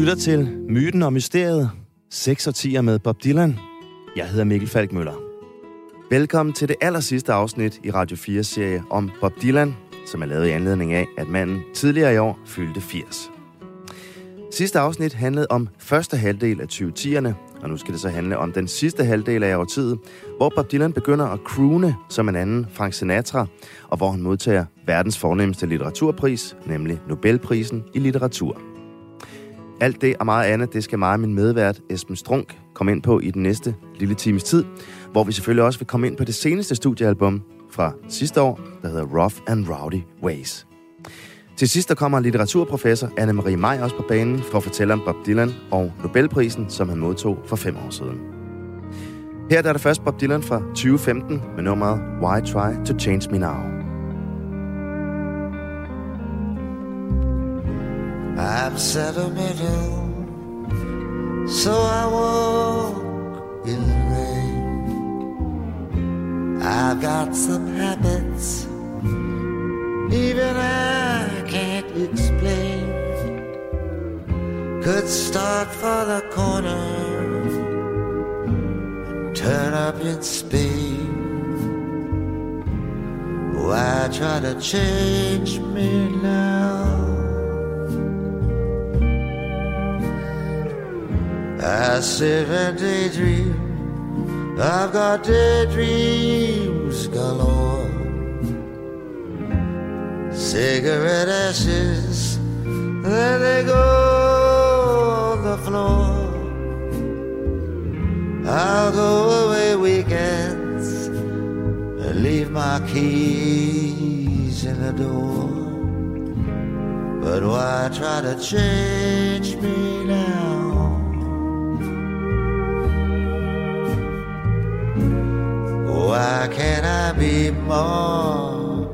lytter til Myten og Mysteriet, 6 årtier med Bob Dylan. Jeg hedder Mikkel Falkmøller. Velkommen til det aller sidste afsnit i Radio 4-serie om Bob Dylan, som er lavet i anledning af, at manden tidligere i år fyldte 80. Sidste afsnit handlede om første halvdel af 2010'erne, og nu skal det så handle om den sidste halvdel af årtiet, hvor Bob Dylan begynder at croone som en anden Frank Sinatra, og hvor han modtager verdens fornemmeste litteraturpris, nemlig Nobelprisen i litteratur. Alt det og meget andet, det skal mig og min medvært Esben Strunk komme ind på i den næste lille times tid, hvor vi selvfølgelig også vil komme ind på det seneste studiealbum fra sidste år, der hedder Rough and Rowdy Ways. Til sidst der kommer litteraturprofessor Anne-Marie Maj også på banen for at fortælle om Bob Dylan og Nobelprisen, som han modtog for fem år siden. Her der er det først Bob Dylan fra 2015 med nummeret Why Try to Change Me Now. I'm sentimental, so I walk in the rain. I've got some habits, even I can't explain. Could start for the corner, turn up in Spain. Why try to change me now? I sit and daydream. I've got daydreams galore. Cigarette ashes, there they go on the floor. I'll go away weekends and leave my keys in the door. But why try to change me now? More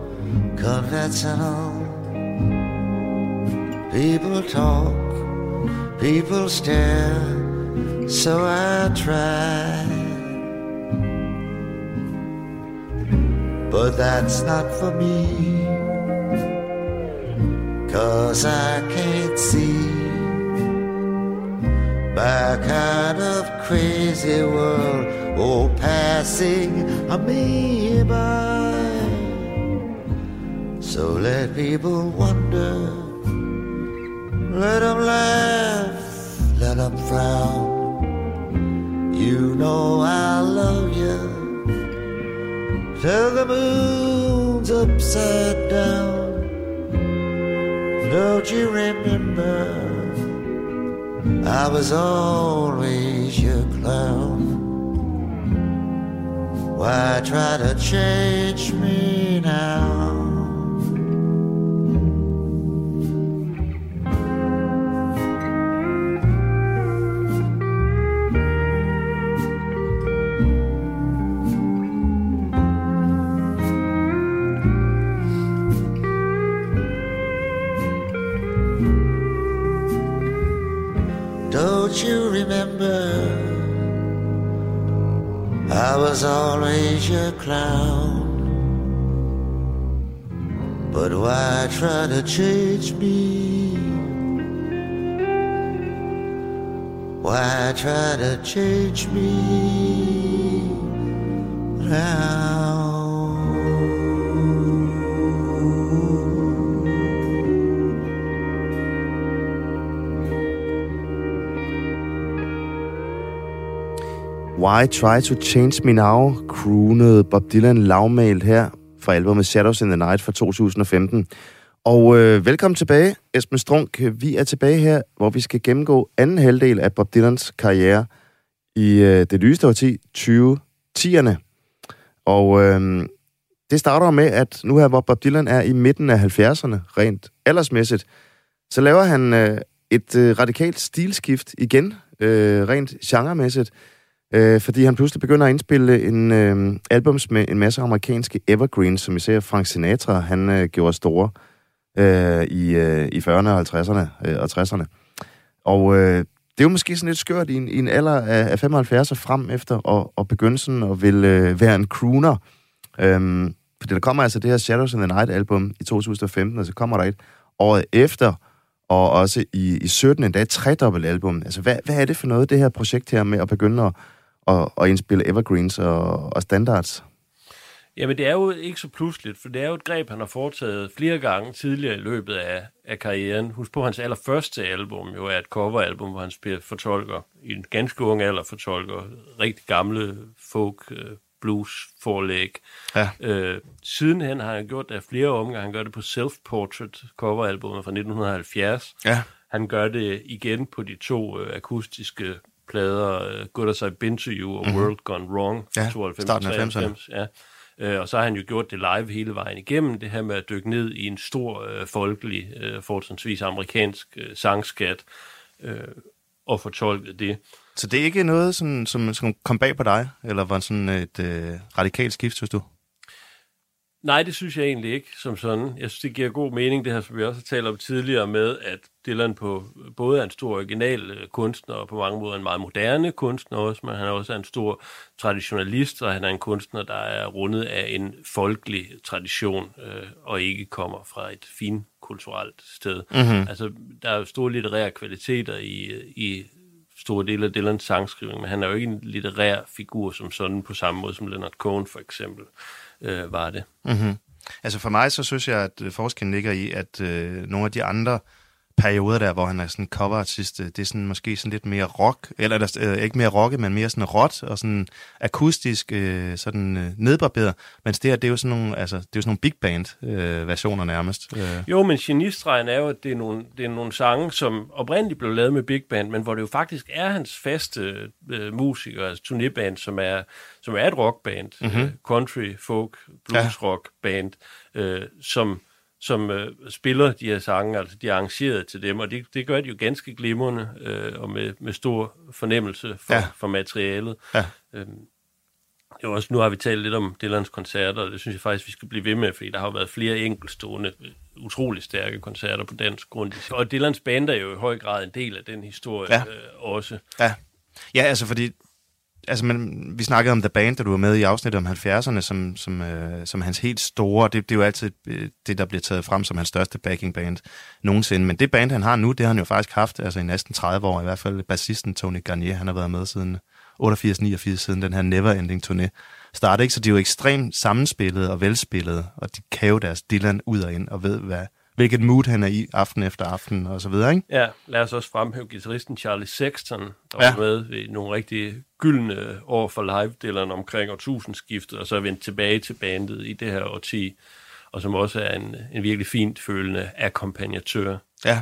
conventional? People talk, people stare, so I try. But that's not for me, cause I can't see my kind of crazy world oh passing me by. So let people wonder, let them laugh, let them frown. You know I love you till the moon's upside down. Don't you remember? I was always your clown. Why try to change me now? Was always your clown. But why try to change me? Why try to change me now? Why Try to Change Me Now, croonede Bob Dylan lavmalt her fra albumet Shadows in the Night fra 2015. Og øh, velkommen tilbage, Esben Strunk. Vi er tilbage her, hvor vi skal gennemgå anden halvdel af Bob Dylans karriere i øh, det nyeste årti, 2010'erne. Og øh, det starter med, at nu her, hvor Bob Dylan er i midten af 70'erne, rent aldersmæssigt, så laver han øh, et øh, radikalt stilskift igen, øh, rent genremæssigt. Øh, fordi han pludselig begynder at indspille en øh, albums med en masse amerikanske evergreens, som især Frank Sinatra, han øh, gjorde store øh, i, øh, i 40'erne og 50'erne øh, og 60'erne. Og øh, det er jo måske sådan lidt skørt i en, i en alder af, af 75 og frem efter og, og begynde sådan at vil øh, være en crooner. Øhm, fordi der kommer altså det her Shadows in the Night album i 2015, og så kommer der et året efter, og også i, i 17 endda et tredobbelt album. Altså, hvad, hvad er det for noget, det her projekt her med at begynde at, at, at indspille evergreens og, og standards? Jamen, det er jo ikke så pludseligt, for det er jo et greb, han har foretaget flere gange tidligere i løbet af, af karrieren. Husk på, hans allerførste album jo er et coveralbum, hvor han spiller fortolker i en ganske ung alder fortolker rigtig gamle folk øh, blues forlæg. Ja. Øh, sidenhen har han gjort det af flere omgange. Han gør det på Self-Portrait coveralbumet fra 1970. Ja. Han gør det igen på de to øh, akustiske plader, uh, Good As I've Been To You og mm-hmm. World Gone Wrong fra Ja, 92 starten af 93. Ja. Øh, og så har han jo gjort det live hele vejen igennem, det her med at dykke ned i en stor øh, folkelig, øh, fortrinsvis amerikansk øh, sangskat, øh, og fortolke det. Så det er ikke noget, som, som, som kom bag på dig, eller var sådan et øh, radikalt skift, synes du? Nej, det synes jeg egentlig ikke som sådan. Jeg synes, det giver god mening, det her, som vi også har talt om tidligere med, at Dylan på både er en stor original øh, kunstner, og på mange måder en meget moderne kunstner også, men han er også en stor traditionalist, og han er en kunstner, der er rundet af en folkelig tradition, øh, og ikke kommer fra et finkulturelt sted. Mm-hmm. Altså, der er jo store litterære kvaliteter i, i store dele af Dylans sangskrivning, men han er jo ikke en litterær figur som sådan, på samme måde som Leonard Cohen for eksempel øh, var det. Mm-hmm. Altså for mig, så synes jeg, at øh, forskellen ligger i, at øh, nogle af de andre perioder der, hvor han er sådan coverartist, øh, det er sådan måske sådan lidt mere rock, eller øh, ikke mere rock, men mere sådan råt og sådan akustisk, øh, sådan øh, nedbarberet. Men det her, det er jo sådan nogle, altså, det er jo sådan nogle big band øh, versioner nærmest. Øh. Jo, men genistregen er jo, at det er, nogle, det er nogle sange, som oprindeligt blev lavet med big band, men hvor det jo faktisk er hans faste øh, musikere, altså turnéband, som er, som er et rockband, mm-hmm. øh, country, folk, blues ja. rock band, øh, som som øh, spiller de her sange, altså de er arrangeret til dem, og det, det gør de jo ganske glimrende øh, og med, med stor fornemmelse for, Ja. for materialet. Ja. Øhm, det er også, nu har vi talt lidt om Dylans koncerter, og det synes jeg faktisk, vi skal blive ved med, fordi der har jo været flere enkeltstående, øh, utrolig stærke koncerter på dansk grund. Og Dylans band er jo i høj grad en del af den historie Ja. øh, også. Ja. ja, altså fordi altså, men, vi snakkede om The Band, da du var med i afsnittet om 70'erne, som, som, øh, som hans helt store, det, det er jo altid øh, det, der bliver taget frem som hans største backing band nogensinde. Men det band, han har nu, det har han jo faktisk haft altså i næsten 30 år, i hvert fald bassisten Tony Garnier, han har været med siden 88-89, siden den her Neverending turné startede, ikke? Så de er jo ekstremt sammenspillede og velspillede, og de kan jo deres Dylan ud og ind, og ved, hvad, hvilket mood han er i aften efter aften, og så videre, ikke? Ja, lad os også fremhæve guitaristen Charlie Sexton, der Ja. var med ved nogle rigtig gyldne år for live-dillerne omkring årtusindskiftet, og så vendt tilbage til bandet i det her årti, og som også er en, en virkelig fint følende akkompagnatør. Ja,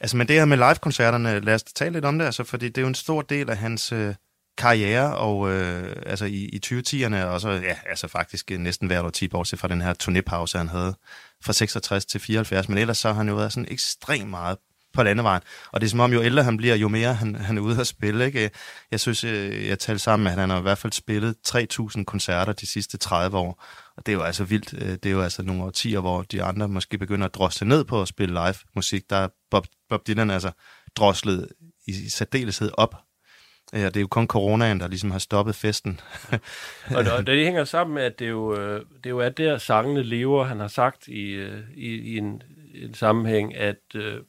altså men det her med live-koncerterne, lad os tale lidt om det, altså, fordi det er jo en stor del af hans øh, karriere, og øh, altså i, i 2010'erne, og så ja, altså faktisk næsten hvert år 10 bortset fra den her turnépause, han havde fra 66 til 74, men ellers så har han jo været sådan ekstremt meget på landevejen. Og det er som om, jo ældre han bliver, jo mere han, han er ude at spille. Ikke? Jeg synes, øh, jeg talte sammen med, at han har i hvert fald spillet 3.000 koncerter de sidste 30 år. Og det er jo altså vildt. Øh, det er jo altså nogle årtier, hvor de andre måske begynder at drosle ned på at spille live musik. Der er Bob, Bob Dylan altså droslet i særdeleshed op. Ja, det er jo kun coronaen, der ligesom har stoppet festen. Og det, det hænger sammen med, at det jo, øh, det jo er der, sangene lever. Han har sagt i, øh, i, i en, en sammenhæng, at, øh,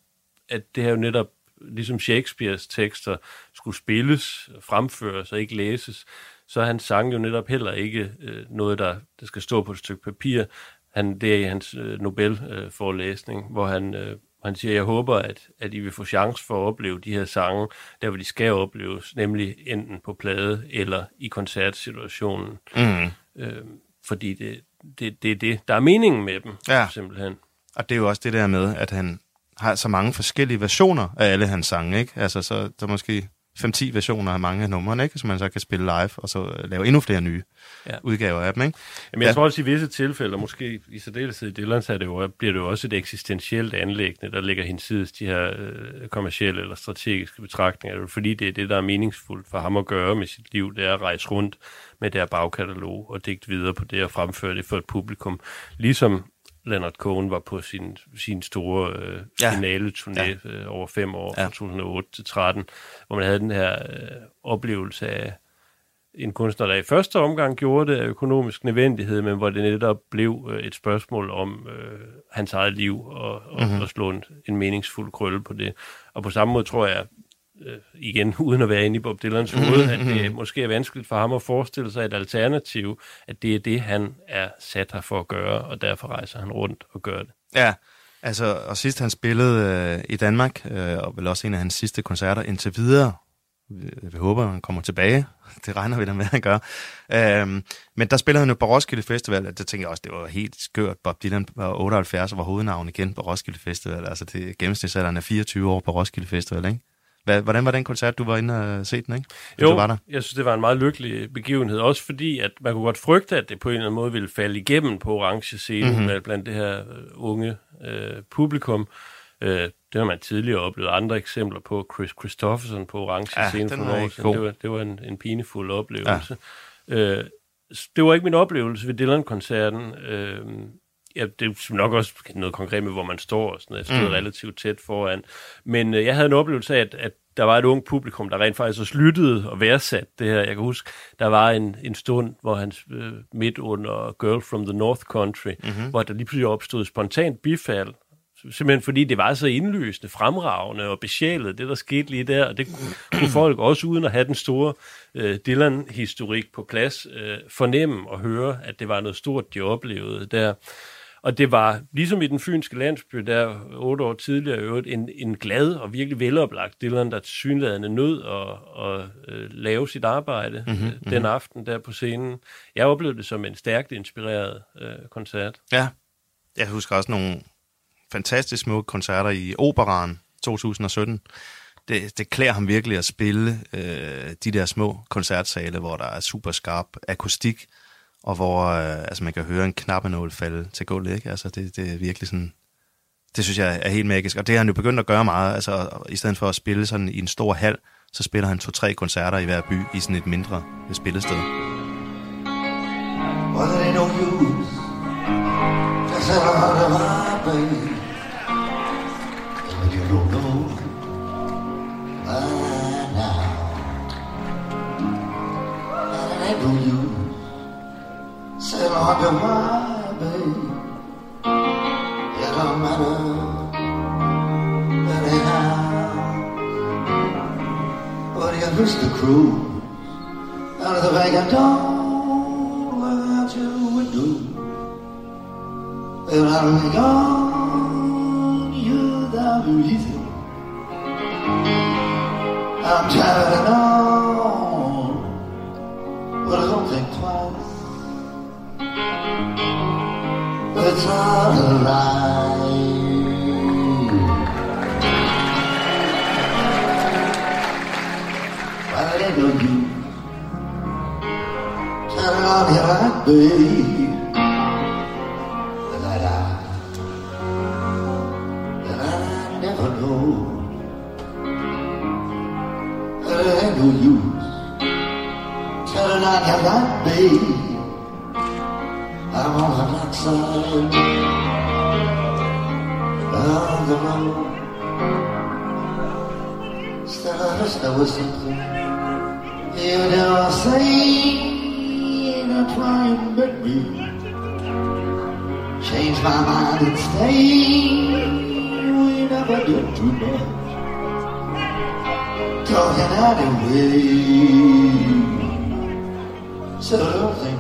at det her jo netop, ligesom Shakespeares tekster, skulle spilles, fremføres og ikke læses, så er hans sang jo netop heller ikke noget, der, der skal stå på et stykke papir. Han, det er i hans Nobel-forelæsning, hvor han, øh, han siger, jeg håber, at, at I vil få chance for at opleve de her sange, der hvor de skal opleves, nemlig enten på plade eller i koncertsituationen. Mm. Øh, fordi det, det, det er det, der er meningen med dem, Ja. simpelthen. Og det er jo også det der med, at han har så mange forskellige versioner af alle hans sange, ikke? Altså, så der er måske 5-10 versioner af mange af numrene, ikke? Som man så kan spille live, og så øh, lave endnu flere nye Ja. udgaver af dem, ikke? Jamen, jeg Ja. tror også i visse tilfælde, og måske i særdeleshed i så er det jo, bliver det jo også et eksistentielt anlæggende, der ligger hinsides de her øh, kommercielle eller strategiske betragtninger. Er Fordi det er det, der er meningsfuldt for ham at gøre med sit liv, det er at rejse rundt med det her bagkatalog og digte videre på det og fremføre det for et publikum. Ligesom Leonard Cohen var på sin, sin store øh, ja. finale-turné ja. øh, over fem år, ja. fra 2008 til 13, hvor man havde den her øh, oplevelse af en kunstner, der i første omgang gjorde det af økonomisk nødvendighed, men hvor det netop blev øh, et spørgsmål om øh, hans eget liv og, og, mm-hmm. og slå en, en meningsfuld krølle på det. Og på samme måde tror jeg, øh, igen uden at være inde i Bob Dylans hoved, at det måske er vanskeligt for ham at forestille sig et alternativ, at det er det, han er sat her for at gøre, og derfor rejser han rundt og gør det. Ja, altså, og sidst han spillede øh, i Danmark, øh, og vel også en af hans sidste koncerter indtil videre, vi, vi håber, han kommer tilbage. Det regner vi da med, at han gør. Øhm, men der spillede han jo på Roskilde Festival, og det tænker jeg også, det var helt skørt. Bob Dylan var 78 og var hovednavn igen på Roskilde Festival. Altså det gennemsnitsalderen er 24 år på Roskilde Festival, ikke? Hvad, hvordan var den koncert, du var inde og se den, ikke? Jo, du var der? jeg synes, det var en meget lykkelig begivenhed. Også fordi, at man kunne godt frygte, at det på en eller anden måde ville falde igennem på orange scenen mm-hmm. blandt det her øh, unge øh, publikum. Øh, det har man tidligere oplevet andre eksempler på. Chris Christofferson på orange ja, scenen for nogle år siden. Det var, det var en, en pinefuld oplevelse. Ja. Øh, det var ikke min oplevelse ved Dylan-koncerten. Øh, ja, det er nok også noget konkret med, hvor man står og sådan noget. Jeg stod mm. relativt tæt foran. Men øh, jeg havde en oplevelse af, at, at der var et ung publikum, der rent faktisk også lyttede og værdsat det her. Jeg kan huske, der var en, en stund, hvor han øh, midt under Girl from the North Country, mm-hmm. hvor der lige pludselig opstod spontant bifald. Simpelthen fordi det var så indlysende, fremragende og besjælet, det der skete lige der. Og det kunne folk også, uden at have den store øh, Dylan-historik på plads, øh, fornemme og høre, at det var noget stort, de oplevede der. Og det var, ligesom i den fynske landsby, der otte år tidligere øvrigt, en, en glad og virkelig veloplagt Dylan, der synlædende nød at, at, at øh, lave sit arbejde mm-hmm, den mm-hmm. aften der på scenen. Jeg oplevede det som en stærkt inspireret øh, koncert. Ja, jeg husker også nogle fantastisk smukke koncerter i Operan 2017. Det, det klæder ham virkelig at spille øh, de der små koncertsale, hvor der er super skarp akustik, og hvor øh, altså man kan høre en knappenål falde til gulvet, ikke? Altså det, det er virkelig sådan, det synes jeg er helt magisk, og det har han jo begyndt at gøre meget, altså i stedet for at spille sådan i en stor hal, så spiller han to-tre koncerter i hver by i sådan et mindre spillested. Well, there ain't no use to set out of my brain. But you don't know by now There ain't no use On to my babe. It don't matter anyhow. But you lose the crew out of the vacant door without your window. And I'm gone, you're the reason. I'm tired and all, It's all alive. But I know you turn on your light, babe. The light I, that I never know. But it ain't no use turning on your light, babe. I'm on the black side of the road. Still, I wish there was something you never say. That's why you met me. Change my mind and stay. We never did too much. Talking anyway. So don't think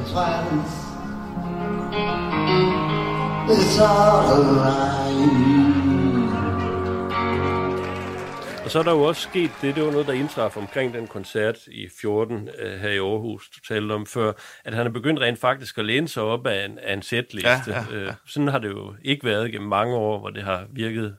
It's Og så er der jo også sket det, det var noget, der indtraf omkring den koncert i 14 uh, her i Aarhus, du talte om før, at han er begyndt rent faktisk at læne sig op af en, af en setliste. Ja, ja, ja. Uh, sådan har det jo ikke været gennem mange år, hvor det har virket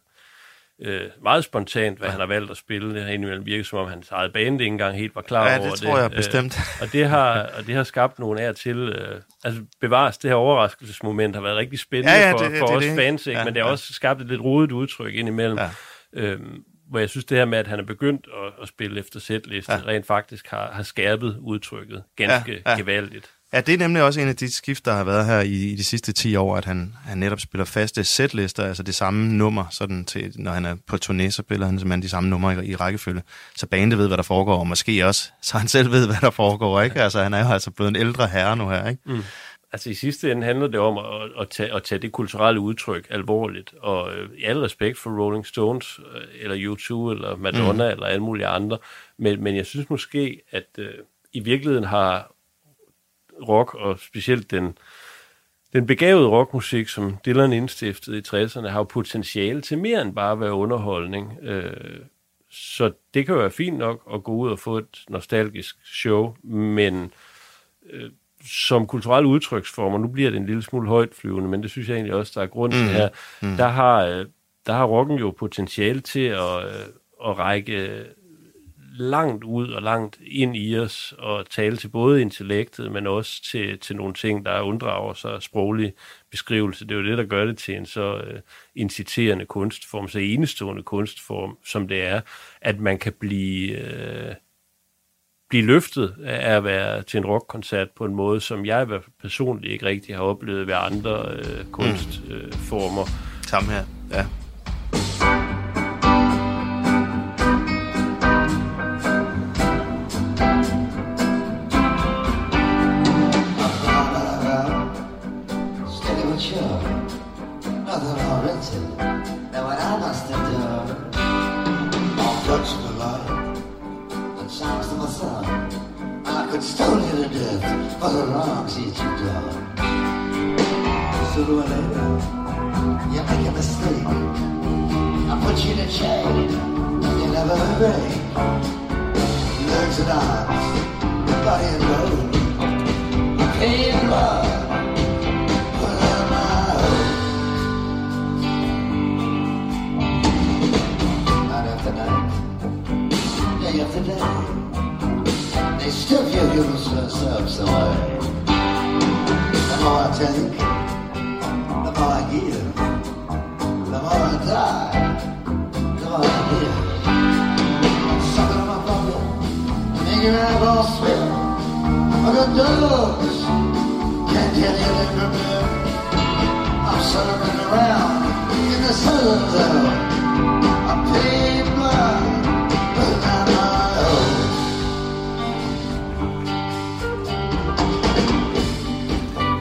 øh, meget spontant, hvad ja. han har valgt at spille. Det har indimellem virket, som om hans eget band ikke engang helt var klar ja, over det. tror jeg øh, bestemt. og, det har, og det har skabt nogle af til... Øh, altså bevares, det her overraskelsesmoment har været rigtig spændende ja, ja, for, det, for det, os det, fans, ikke? Ja, men det har ja. også skabt et lidt rodet udtryk indimellem. Ja. Øhm, hvor jeg synes det her med, at han er begyndt at, at spille efter sætliste, ja. rent faktisk har, har skærpet udtrykket ganske ja, ja. gevaldigt. Ja, det er nemlig også en af de skift, der har været her i, i de sidste 10 år, at han, han netop spiller faste setlister, altså det samme nummer, sådan til, når han er på turné, så spiller han simpelthen de samme numre i, i rækkefølge. Så bandet ved, hvad der foregår, og måske også, så han selv ved, hvad der foregår, ikke? Altså, han er jo altså blevet en ældre herre nu her, ikke? Mm. Altså i sidste ende handler det om at, at, tage, at tage det kulturelle udtryk alvorligt, og øh, i al respekt for Rolling Stones, øh, eller U2, eller Madonna, mm. eller alle mulige andre, men, men jeg synes måske, at øh, i virkeligheden har rock, og specielt den, den begavede rockmusik, som Dylan indstiftede i 60'erne, har jo potentiale til mere end bare at være underholdning. Øh, så det kan jo være fint nok at gå ud og få et nostalgisk show, men øh, som kulturel udtryksform, og nu bliver det en lille smule højt flyvende, men det synes jeg egentlig også, der er grund til mm. her, mm. der har, øh, der har rocken jo potentiale til at, øh, at række langt ud og langt ind i os og tale til både intellektet, men også til, til nogle ting, der unddrager sig sproglig beskrivelse. Det er jo det, der gør det til en så uh, inciterende kunstform, så enestående kunstform, som det er, at man kan blive, uh, blive løftet af at være til en rockkoncert på en måde, som jeg i hvert fald personligt ikke rigtig har oplevet ved andre uh, kunstformer. Mm. Samme her, ja. Legs and arms, body and bone, pain and blood. day, they still feel humans to themselves the. The more I take, the more I give, the more I die, the more I give.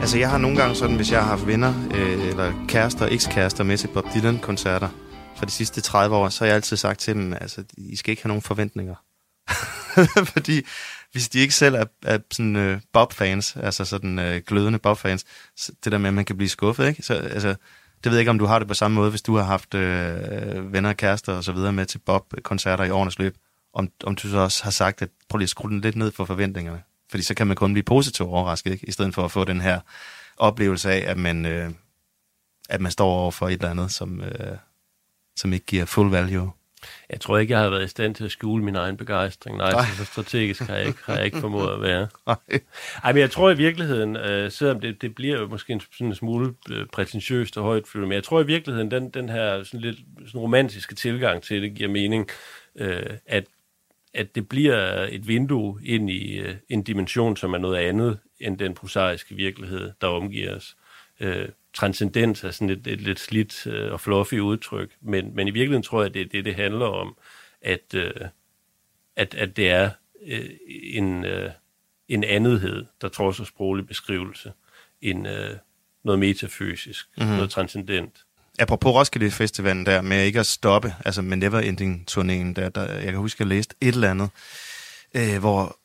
Altså, jeg har nogle gange sådan, hvis jeg har haft venner, øh, eller kærester, ekskærester med til Bob Dylan-koncerter for de sidste 30 år, så har jeg altid sagt til dem, altså, I skal ikke have nogen forventninger. Fordi hvis de ikke selv er, er sådan øh, Bob-fans, altså sådan øh, glødende Bob-fans, det der med, at man kan blive skuffet, ikke? Så, altså, det ved jeg ikke, om du har det på samme måde, hvis du har haft øh, venner, kærester og så videre med til Bob-koncerter i årenes løb, om, om du så også har sagt, at prøv lige at skrue den lidt ned for forventningerne. Fordi så kan man kun blive positivt overrasket, ikke? i stedet for at få den her oplevelse af, at man, øh, at man står over for et eller andet, som, øh, som ikke giver full value. Jeg tror ikke, jeg har været i stand til at skjule min egen begejstring. Nej, Nej. så strategisk har jeg ikke, har jeg ikke formået at være. Nej. Ej, men jeg tror i virkeligheden, øh, selvom det, det bliver jo måske en, sådan en smule øh, prætentiøst og højt men jeg tror i virkeligheden, den, den her sådan lidt sådan romantiske tilgang til det giver mening, øh, at, at det bliver et vindue ind i øh, en dimension, som er noget andet end den prosaiske virkelighed, der omgiver os. Øh, transcendens er sådan et, et lidt slidt øh, og fluffy udtryk, men, men i virkeligheden tror jeg, at det er det, det handler om, at, øh, at, at det er øh, en, øh, en andethed, der trods af sproglig beskrivelse, en, øh, noget metafysisk, mm-hmm. noget transcendent. Apropos Roskilde Festivalen der, med ikke at stoppe, altså med Neverending-turnéen, der, der, jeg kan huske, at jeg læste et eller andet, øh, hvor,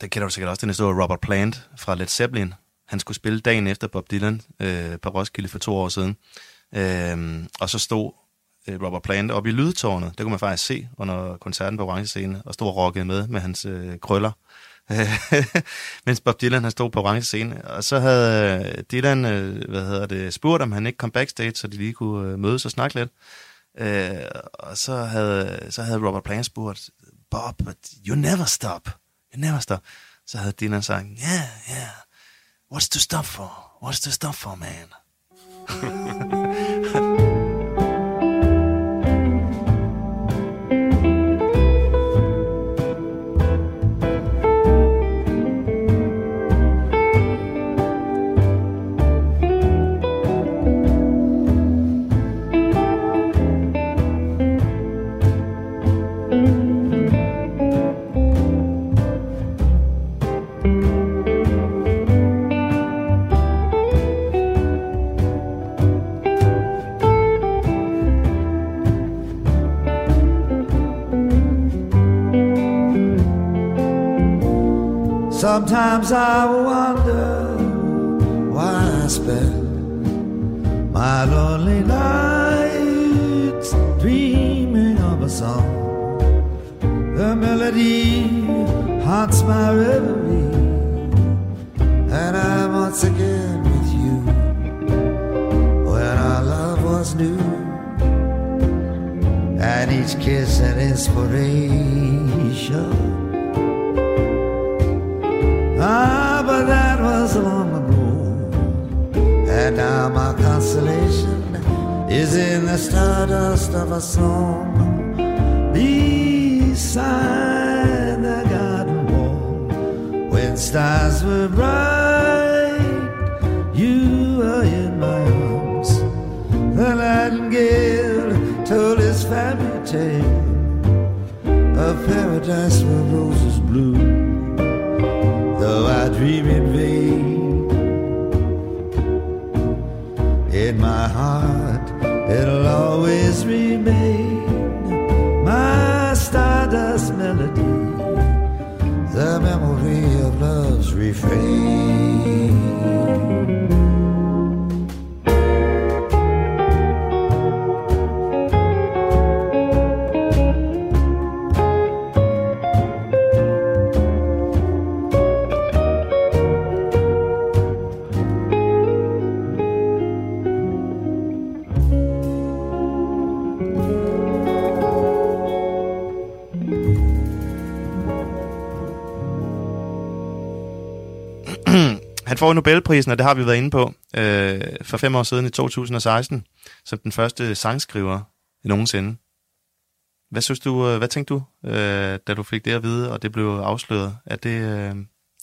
der kender du sikkert også den historie, Robert Plant fra Led Zeppelin, han skulle spille dagen efter Bob Dylan øh, på Roskilde for to år siden. Øh, og så stod øh, Robert Plant oppe i lydtårnet. Det kunne man faktisk se under koncerten på Orange Scene, og stod og rockede med med hans øh, krøller. Mens Bob Dylan han stod på Orange Scene. Og så havde øh, Dylan øh, hvad hedder det, spurgt, om han ikke kom backstage, så de lige kunne øh, mødes og snakke lidt. Øh, og så havde, så havde Robert Plant spurgt, Bob, but you never stop. You never stop. Så havde Dylan sagt, yeah, yeah. What's to stop for? What's to stop for, man? Sometimes I wonder why I spend my lonely nights dreaming of a song. The melody haunts my reverie, and I'm once again with you when our love was new, and each kiss an inspiration. Ah, but that was long ago. And now my consolation is in the stardust of a song beside the garden wall. When stars were bright, you were in my arms. The nightingale told his fairy tale of paradise where roses bloom Dream in vain. In my heart, it'll always remain my stardust melody, the memory of love's refrain. Får Nobelprisen, og det har vi været inde på, øh, for fem år siden i 2016, som den første sangskriver nogensinde. Hvad synes du, øh, hvad tænkte du, øh, da du fik det at vide, og det blev afsløret? At det, øh,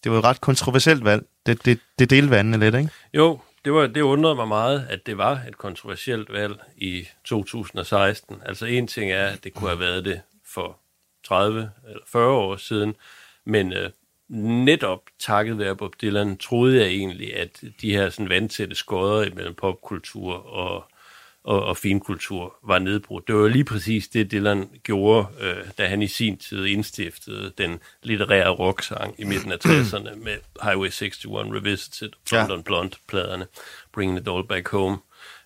det var et ret kontroversielt valg. Det, det, det delte vandene lidt, ikke? Jo, det, var, det undrede mig meget, at det var et kontroversielt valg i 2016. Altså en ting er, at det kunne have været det for 30 eller 40 år siden, men øh, netop takket være Bob Dylan, troede jeg egentlig, at de her sådan vandtætte skodder imellem popkultur og, og, og finkultur var nedbrudt. Det var jo lige præcis det, Dylan gjorde, øh, da han i sin tid indstiftede den litterære rocksang i midten af 60'erne med Highway 61 Revisited og Ja. On Blonde-pladerne, Bringing It All Back Home.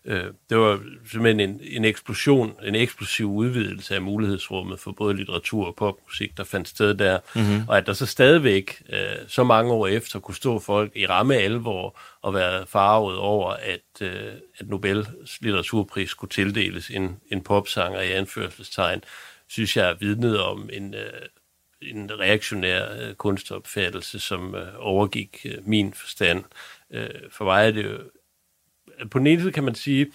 Øh, det var simpelthen en, en eksplosion, en eksplosiv udvidelse af mulighedsrummet for både litteratur og popmusik, der fandt sted der. Mm-hmm. Og at der så stadigvæk, øh, så mange år efter, kunne stå folk i ramme alvor og være farvet over, at, øh, at Nobels litteraturpris skulle tildeles en, en popsanger i anførselstegn, synes jeg vidnede om en, øh, en reaktionær øh, kunstopfattelse, som øh, overgik øh, min forstand. Øh, for mig er det jo på den ene side kan man sige,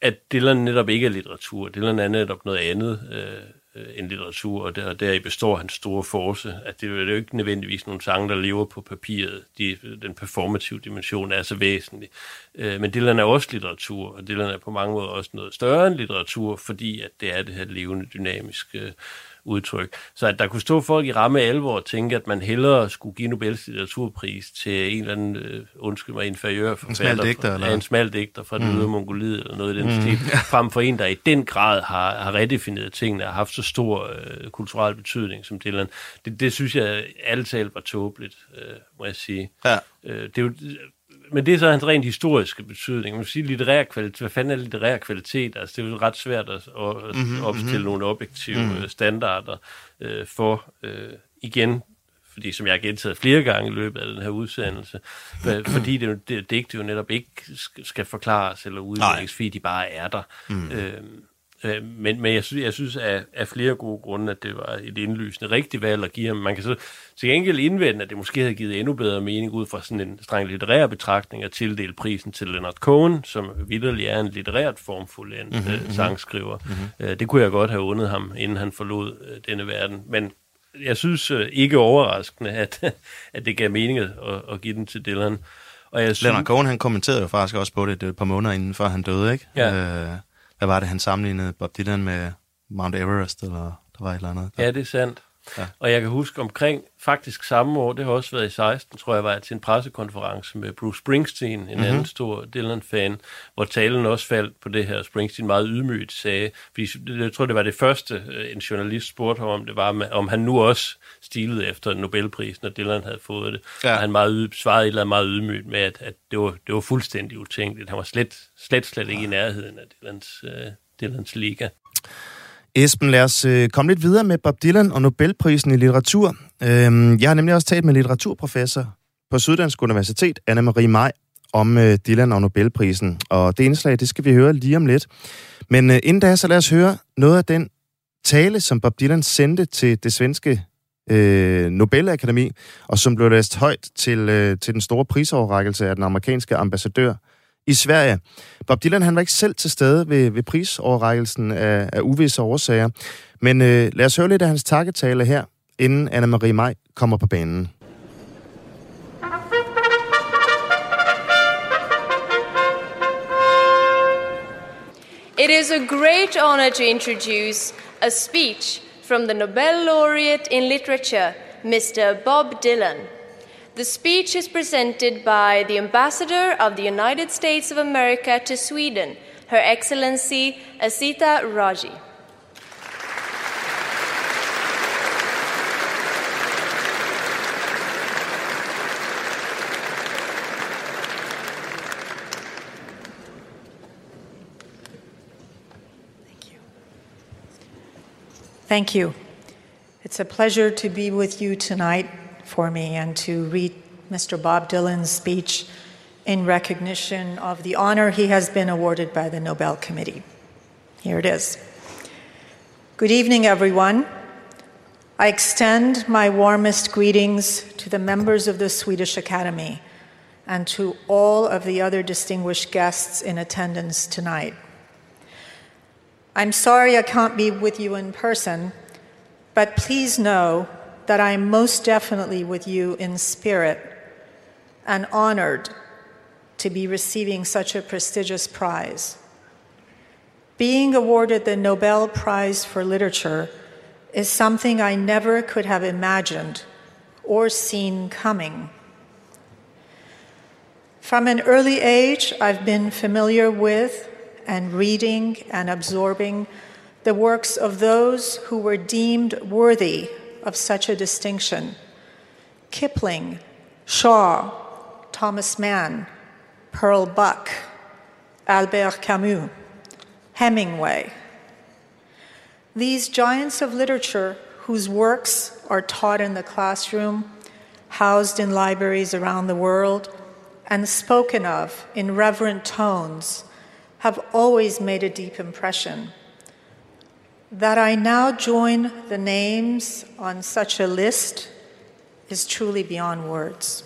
at Dylan netop ikke er litteratur. Dylan er netop noget andet øh, end litteratur, og der, der i består hans store force. At det, jo- det er jo ikke nødvendigvis nogle sange, der lever på papiret. De, den performative dimension er så væsentlig. Øh, men Dylan er også litteratur, og Dylan er på mange måder også noget større end litteratur, fordi at det er det her levende, dynamiske øh, udtryk. Så at der kunne stå folk i ramme alvor og tænke, at man hellere skulle give Nobels litteraturpris til en eller anden, øh, undskyld mig, inferiør forfatter. digter, eller? En smal digter fra den mm. Mongoliet eller noget i den mm. stil, frem for en, der i den grad har, har redefineret tingene og haft så stor øh, kulturel betydning som Dylan. Det, det synes jeg alt talt var tåbeligt, øh, må jeg sige. Ja. Øh, det er jo, men det er så hans rent historiske betydning. Man sige litterær kvalitet. Hvad fanden er litterær kvalitet? Altså, det er jo ret svært at, at mm-hmm, opstille mm-hmm. nogle objektive mm-hmm. standarder øh, for, øh, igen, fordi som jeg har gentaget flere gange i løbet af den her udsendelse, for- fordi det, jo- det digt jo netop ikke sk- skal forklares eller udlægges, fordi de bare er der. Mm. Øh, øh, men, men jeg synes, jeg synes af, af flere gode grunde, at det var et indlysende rigtigt valg at give ham. Man kan så til gengæld indvende, at det måske havde givet endnu bedre mening ud fra sådan en streng litterær betragtning at tildele prisen til Leonard Cohen, som vidderlig er en litterært formfuld en, mm-hmm, øh, sangskriver. Mm-hmm. Øh, det kunne jeg godt have undet ham, inden han forlod øh, denne verden. Men jeg synes øh, ikke overraskende, at, at det gav mening at, at give den til Dylan. Og jeg synes, Leonard Cohen, han kommenterede jo faktisk også på det, det et par måneder inden, før han døde, ikke? Ja. Øh, hvad var det, han sammenlignede Bob Dylan med Mount Everest, eller der var et eller andet? Ja, det er sandt. Ja. Og jeg kan huske omkring faktisk samme år, det har også været i 16, tror jeg, var jeg til en pressekonference med Bruce Springsteen, en mm-hmm. anden stor Dylan-fan, hvor talen også faldt på det her. Springsteen meget ydmygt sagde, fordi jeg tror, det var det første, øh, en journalist spurgte ham om, det var, om han nu også stilede efter Nobelprisen, når Dylan havde fået det. Ja. Og han meget, svarede et eller andet meget ydmygt med, at, at det, var, det var fuldstændig utænkeligt. Han var slet, slet, slet ikke ja. i nærheden af Dylans, uh, Dylans liga. Esben, lad os øh, komme lidt videre med Bob Dylan og Nobelprisen i litteratur. Øhm, jeg har nemlig også talt med litteraturprofessor på Syddansk Universitet, Anna-Marie Maj, om øh, Dylan og Nobelprisen. Og det indslag, det skal vi høre lige om lidt. Men øh, inden da, så lad os høre noget af den tale, som Bob Dylan sendte til det svenske øh, Nobelakademi, og som blev læst højt til, øh, til den store prisoverrækkelse af den amerikanske ambassadør i Sverige. Bob Dylan han var ikke selv til stede ved, ved prisoverrækkelsen af, af uvisse årsager, men øh, lad os høre lidt af hans takketale her, inden Anna-Marie Maj kommer på banen. It is a great honor to introduce a speech from the Nobel laureate in literature, Mr. Bob Dylan. The speech is presented by the Ambassador of the United States of America to Sweden, Her Excellency Asita Raji. Thank you. It's a pleasure to be with you tonight for me and to read Mr. Bob Dylan's speech in recognition of the honor he has been awarded by the Nobel Committee. Here it is. Good evening, everyone. I extend my warmest greetings to the members of the Swedish Academy and to all of the other distinguished guests in attendance tonight. I'm sorry I can't be with you in person, but please know that I am most definitely with you in spirit and honored to be receiving such a prestigious prize. Being awarded the Nobel Prize for Literature is something I never could have imagined or seen coming. From an early age, I've been familiar with and reading and absorbing the works of those who were deemed worthy of such a distinction Kipling, Shaw, Thomas Mann, Pearl Buck, Albert Camus, Hemingway. These giants of literature, whose works are taught in the classroom, housed in libraries around the world, and spoken of in reverent tones, have always made a deep impression. That I now join the names on such a list is truly beyond words.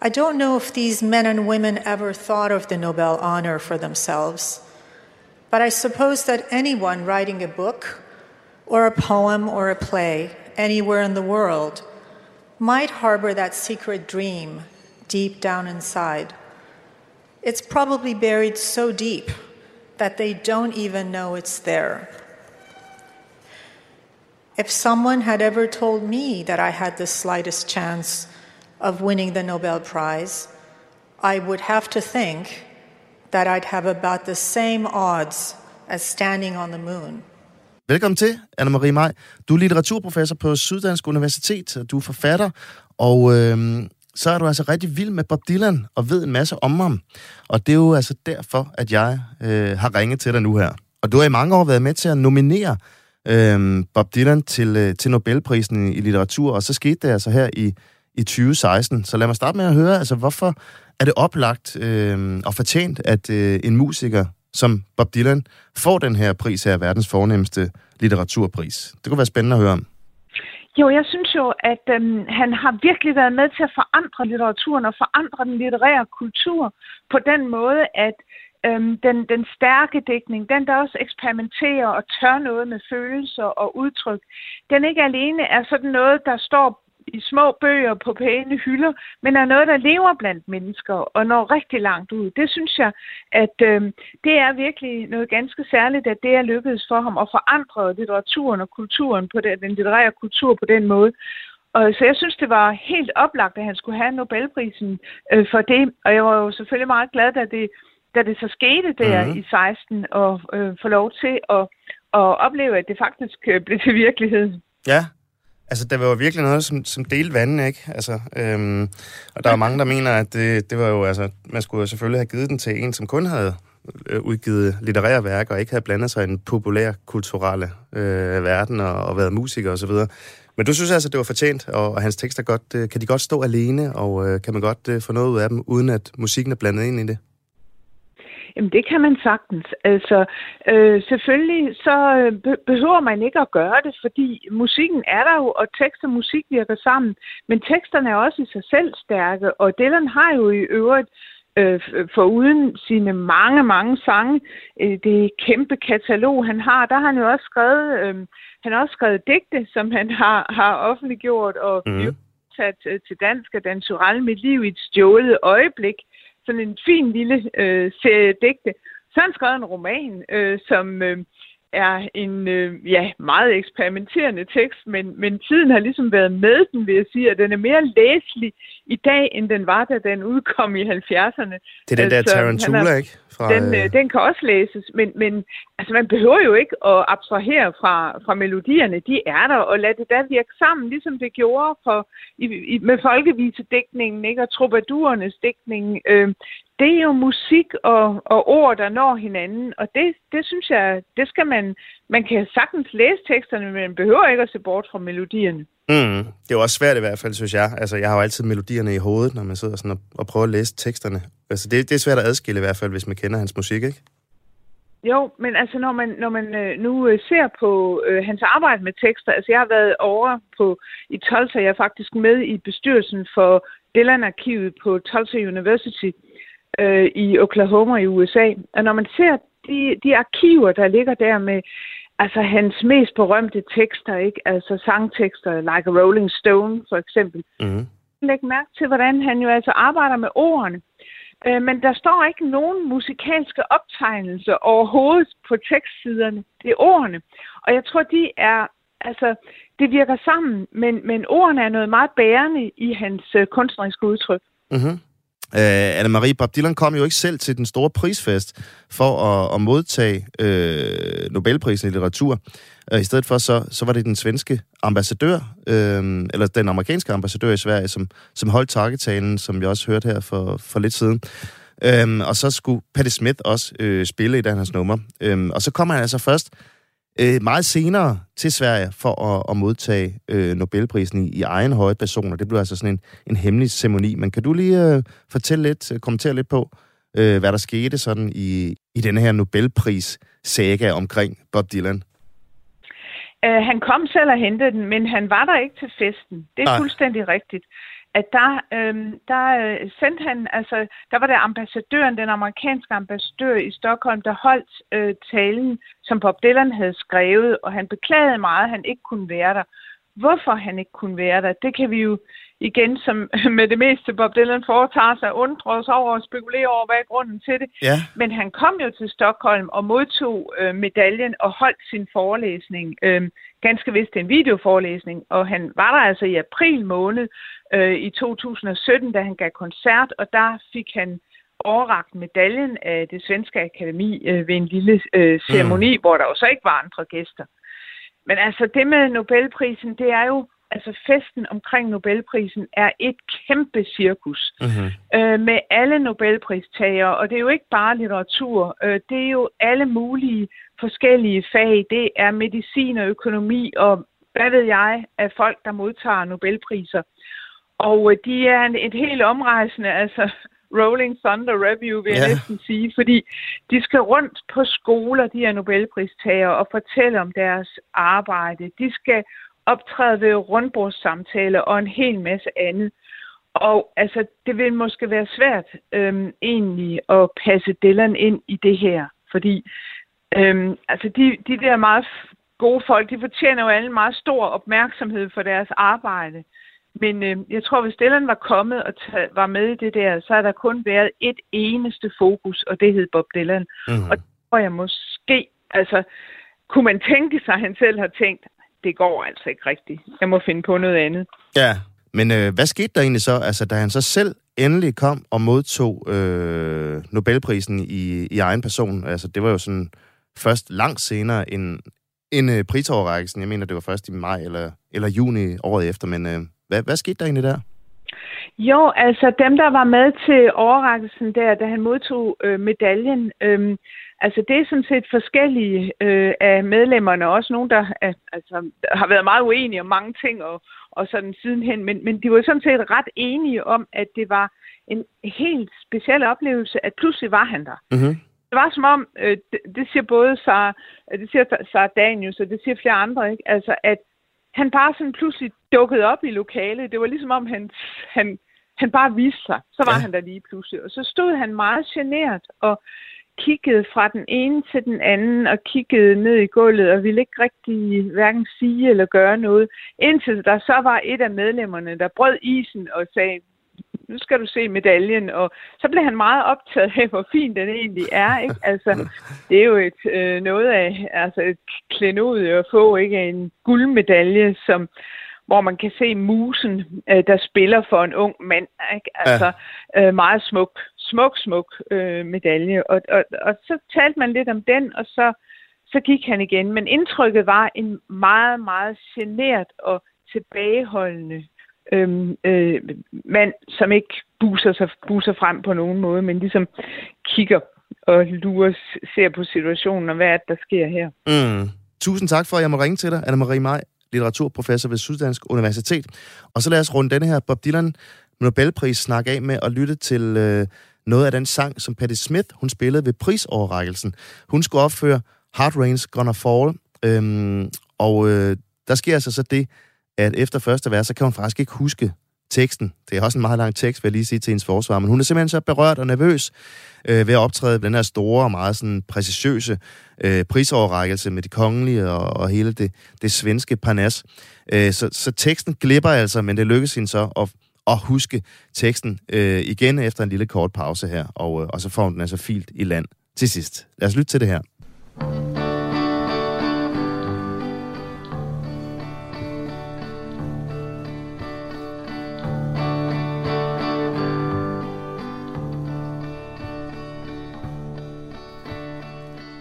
I don't know if these men and women ever thought of the Nobel honor for themselves, but I suppose that anyone writing a book or a poem or a play anywhere in the world might harbor that secret dream deep down inside. It's probably buried so deep that they don't even know it's there. If someone had ever told me that I had the slightest chance of winning the Nobel Prize, I would have to think that I'd have about the same odds as standing on the moon. Velkommen til, Anna-Marie Maj. Du er litteraturprofessor på Syddansk Universitet, og du er forfatter, og øhm, så er du altså rigtig vild med Bob Dylan og ved en masse om ham. Og det er jo altså derfor, at jeg øh, har ringet til dig nu her. Og du har i mange år været med til at nominere øh, Bob Dylan til, øh, til Nobelprisen i, litteratur, og så skete det altså her i, i 2016. Så lad mig starte med at høre, altså hvorfor er det oplagt øh, og fortjent, at øh, en musiker som Bob Dylan får den her pris her, verdens fornemmeste litteraturpris? Det kunne være spændende at høre om. Jo, jeg synes jo, at øhm, han har virkelig været med til at forandre litteraturen og forandre den litterære kultur på den måde, at øhm, den, den stærke dækning, den der også eksperimenterer og tør noget med følelser og udtryk, den ikke alene er sådan noget, der står i små bøger på pæne hylder, men er noget, der lever blandt mennesker og når rigtig langt ud. Det synes jeg, at øh, det er virkelig noget ganske særligt, at det er lykkedes for ham at forandre litteraturen og kulturen på den, den litterære kultur på den måde. Og så jeg synes, det var helt oplagt, at han skulle have Nobelprisen øh, for det. Og jeg var jo selvfølgelig meget glad, da det, da det så skete der mm-hmm. i 16, og øh, få lov til at, at opleve, at det faktisk øh, blev til virkelighed. Ja, altså det var jo virkelig noget, som, som delte vandet, ikke? Altså, øhm, og der er mange, der mener, at det, det var jo, altså, man skulle jo selvfølgelig have givet den til en, som kun havde øh, udgivet litterære værker, og ikke havde blandet sig i den populær kulturelle øh, verden og, og været musiker osv. Men du synes altså, det var fortjent, og, og hans tekster godt, øh, kan de godt stå alene, og øh, kan man godt øh, få noget ud af dem, uden at musikken er blandet ind i det? Jamen, det kan man sagtens. Altså, øh, selvfølgelig så øh, behøver man ikke at gøre det, fordi musikken er der jo, og tekst og musik virker sammen. Men teksterne er også i sig selv stærke, og Dylan har jo i øvrigt øh, for uden sine mange, mange sange, øh, det kæmpe katalog, han har, der har han jo også skrevet, øh, han har også skrevet digte, som han har, har offentliggjort og mm. sat øh, til dansk af Dan Turell, Mit liv i et stjålet øjeblik, sådan en fin lille øh, serie digte. Så har han skrevet en roman, øh, som øh, er en øh, ja, meget eksperimenterende tekst, men, men tiden har ligesom været med den, vil jeg sige, at den er mere læselig i dag, end den var, da den udkom i 70'erne. Det er den der altså, Tarantula, er, ikke? Fra, den, øh, den kan også læses, men, men altså, man behøver jo ikke at abstrahere fra, fra melodierne. De er der, og lad det da virke sammen, ligesom det gjorde for, i, i, med folkevisedækningen ikke? og troubadourernes dækning. Øh, det er jo musik og, og ord, der når hinanden, og det, det synes jeg, det skal man, man kan sagtens læse teksterne, men man behøver ikke at se bort fra melodierne. Mm, det er jo også svært i hvert fald, synes jeg. Altså, jeg har jo altid melodierne i hovedet, når man sidder sådan og, og prøver at læse teksterne. Altså, det, det er svært at adskille i hvert fald, hvis man kender hans musik, ikke? Jo, men altså når man, når man øh, nu øh, ser på øh, hans arbejde med tekster, altså jeg har været over på i Tulsa, jeg er faktisk med i bestyrelsen for Dylan-arkivet på Tulsa University, øh, i Oklahoma i USA. Og når man ser de, de arkiver, der ligger der med altså hans mest berømte tekster, ikke? altså sangtekster, like a Rolling Stone for eksempel, mm. læg mærke til, hvordan han jo altså arbejder med ordene. Øh, men der står ikke nogen musikalske optegnelser overhovedet på tekstsiderne. Det er ordene. Og jeg tror, de er, altså, det virker sammen, men, men ordene er noget meget bærende i hans uh, kunstneriske udtryk. Mm-hmm. Øh, uh, Anne-Marie Bob Dylan kom jo ikke selv til den store prisfest for at, at modtage uh, Nobelprisen i litteratur. Uh, I stedet for, så, så var det den svenske ambassadør, uh, eller den amerikanske ambassadør i Sverige, som, som holdt takketalen, som vi også hørte her for, for lidt siden. Uh, og så skulle Patti Smith også uh, spille i den hans nummer. Uh, og så kommer han altså først øh, meget senere til Sverige for at, at modtage øh, Nobelprisen i, i egen høje person, og det blev altså sådan en, en hemmelig ceremoni. Men kan du lige øh, fortælle lidt, øh, kommentere lidt på, øh, hvad der skete sådan i, i denne her Nobelpris-saga omkring Bob Dylan? Uh, han kom selv og hentede den, men han var der ikke til festen. Det er Nej. fuldstændig rigtigt at der, øh, der øh, sendte han, altså, der var der ambassadøren, den amerikanske ambassadør i Stockholm, der holdt øh, talen, som Bob Dylan havde skrevet, og han beklagede meget, at han ikke kunne være der. Hvorfor han ikke kunne være der, det kan vi jo igen, som med det meste Bob Dylan foretager sig, undre os over og spekulere over, hvad er grunden til det. Ja. Men han kom jo til Stockholm og modtog øh, medaljen og holdt sin forelæsning. Øh, ganske vist en videoforelæsning, og han var der altså i april måned øh, i 2017, da han gav koncert, og der fik han overragt medaljen af det svenske akademi øh, ved en lille øh, ceremoni, mm. hvor der jo så ikke var andre gæster. Men altså det med Nobelprisen, det er jo altså festen omkring Nobelprisen er et kæmpe cirkus mm-hmm. øh, med alle Nobelpristagere, og det er jo ikke bare litteratur, øh, det er jo alle mulige forskellige fag. Det er medicin og økonomi og hvad ved jeg af folk, der modtager Nobelpriser. Og øh, de er en, et helt omrejsende, altså Rolling Thunder Review, vil jeg ja. næsten sige, fordi de skal rundt på skoler, de er Nobelpristager, og fortælle om deres arbejde. De skal optræde ved rundbordssamtaler og en hel masse andet. Og altså, det vil måske være svært øhm, egentlig at passe Dylan ind i det her, fordi øhm, altså de, de der meget gode folk, de fortjener jo alle meget stor opmærksomhed for deres arbejde. Men øh, jeg tror, hvis Dylan var kommet og tage, var med i det der, så har der kun været et eneste fokus, og det hed Bob Dylan. Mm. Og det tror jeg måske, altså, kunne man tænke sig, at han selv har tænkt, det går altså ikke rigtigt. Jeg må finde på noget andet. Ja, men øh, hvad skete der egentlig så, altså, da han så selv endelig kom og modtog øh, Nobelprisen i, i egen person? Altså, det var jo sådan først langt senere end, end øh, prisoverrækkelsen. Jeg mener, det var først i maj eller, eller juni året efter, men øh, hvad, hvad skete der egentlig der? Jo, altså dem, der var med til overrækkelsen der, da han modtog øh, medaljen, øh, altså det er sådan set forskellige øh, af medlemmerne, også nogen, der er, altså, har været meget uenige om mange ting og, og sådan sidenhen, men, men de var sådan set ret enige om, at det var en helt speciel oplevelse, at pludselig var han der. Mm-hmm. Det var som om, øh, det, det siger både Sarah, det siger Sarah Daniels, og det siger flere andre, ikke? Altså, at han bare sådan pludselig dukkede op i lokalet. Det var ligesom om, han, han, han bare viste sig. Så var ja. han der lige pludselig. Og så stod han meget generet og kiggede fra den ene til den anden og kiggede ned i gulvet og ville ikke rigtig hverken sige eller gøre noget. Indtil der så var et af medlemmerne, der brød isen og sagde, nu skal du se medaljen, og så blev han meget optaget af, hvor fin den egentlig er, ikke? Altså, det er jo et, øh, noget af, altså et klenod at få, ikke? En guldmedalje, som, hvor man kan se musen, øh, der spiller for en ung mand, ikke? Altså, ja. øh, meget smuk, smuk, smuk øh, medalje, og, og, og så talte man lidt om den, og så, så gik han igen, men indtrykket var en meget, meget genert og tilbageholdende øhm, øh, mand, som ikke buser, sig, buser frem på nogen måde, men ligesom kigger og lurer, ser på situationen og hvad er det, der sker her. Mm. Tusind tak for, at jeg må ringe til dig, Anna-Marie Maj, litteraturprofessor ved Syddansk Universitet. Og så lad os runde denne her Bob Dylan Nobelpris snak af med at lytte til øh, noget af den sang, som Patti Smith hun spillede ved prisoverrækkelsen. Hun skulle opføre Hard Rain's Gonna Fall, øhm, og øh, der sker altså så det, at efter første vers, så kan hun faktisk ikke huske teksten. Det er også en meget lang tekst, vil jeg lige sige til hendes forsvar, men hun er simpelthen så berørt og nervøs øh, ved at optræde ved den her store og meget sådan præcisiøse øh, prisoverrækkelse med de kongelige og, og hele det, det svenske parnas. Øh, så, så teksten glipper altså, men det lykkes hende så at, at huske teksten øh, igen efter en lille kort pause her, og, øh, og så får hun den altså filt i land til sidst. Lad os lytte til det her.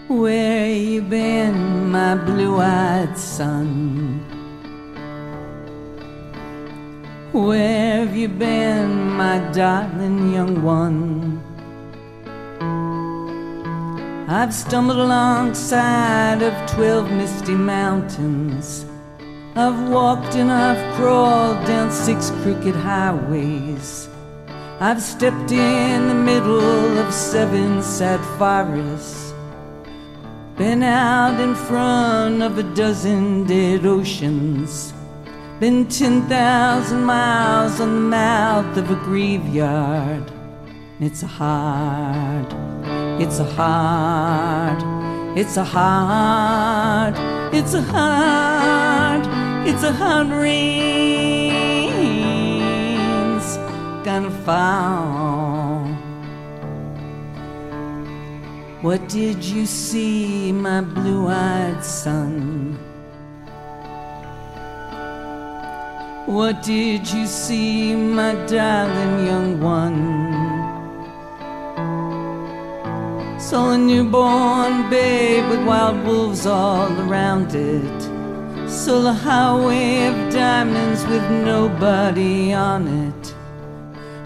Where you been, my blue-eyed son? Where have you been, my darling young one? I've stumbled alongside of twelve misty mountains. I've walked and I've crawled down six crooked highways. I've stepped in the middle of seven sad forests. Been out in front of a dozen dead oceans. Been 10,000 miles on the mouth of a graveyard. It's a hard, it's a hard, it's a hard, it's a hard, it's a hard rain's gonna fall. What did you see, my blue eyed son? What did you see, my darling young one? Saw a newborn babe with wild wolves all around it. Saw a highway of diamonds with nobody on it.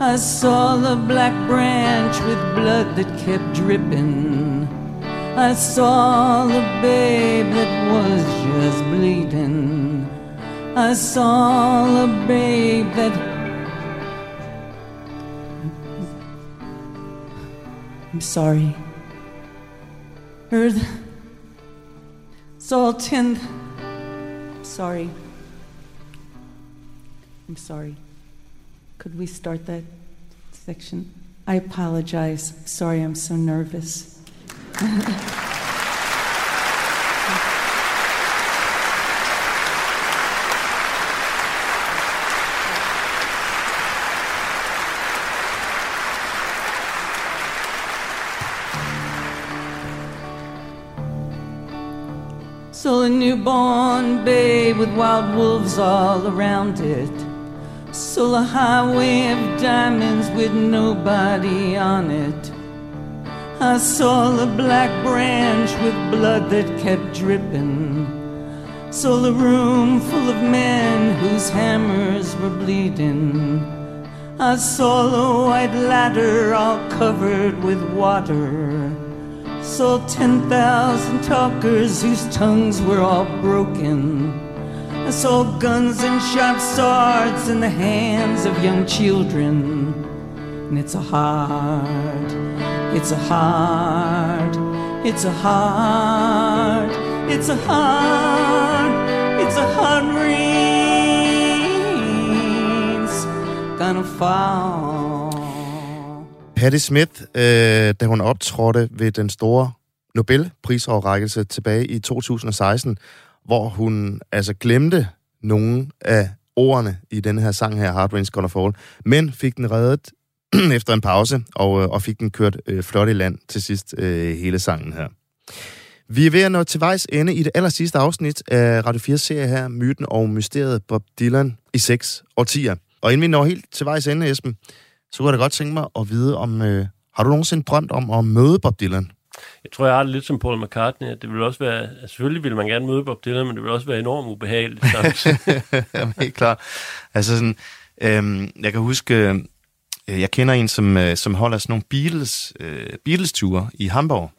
I saw the black branch with blood that kept dripping. I saw the babe that was just bleeding. I saw a babe that. I'm sorry. Earth. Saw ten. I'm sorry. I'm sorry. Could we start that section? I apologize. Sorry, I'm so nervous. newborn babe with wild wolves all around it. So a highway of diamonds with nobody on it. I saw a black branch with blood that kept dripping. Saw a room full of men whose hammers were bleeding. I saw a white ladder all covered with water. I saw 10,000 talkers whose tongues were all broken. I saw guns and sharp swords in the hands of young children. And it's a hard, it's a hard, it's a hard, it's a hard, it's a hard rain's gonna fall. Patti Smith, øh, da hun optrådte ved den store Nobelprisoverrækkelse tilbage i 2016, hvor hun altså glemte nogle af ordene i den her sang her, Hard Rain's Gonna Fall, men fik den reddet efter en pause, og, øh, og fik den kørt øh, flot i land til sidst øh, hele sangen her. Vi er ved at nå til vejs ende i det aller sidste afsnit af Radio 4 serie her, Myten og Mysteriet Bob Dylan i seks årtier. Og inden vi når helt til vejs ende, Esben, så kunne jeg da godt tænke mig at vide, om øh, har du nogensinde drømt om at møde Bob Dylan? Jeg tror, jeg har det lidt som Paul McCartney. at Det vil også være, altså, selvfølgelig vil man gerne møde Bob Dylan, men det vil også være enormt ubehageligt. Jamen, helt klart. Altså sådan, øhm, jeg kan huske, øh, jeg kender en, som, øh, som holder sådan nogle Beatles, øh, Beatles-ture i Hamburg.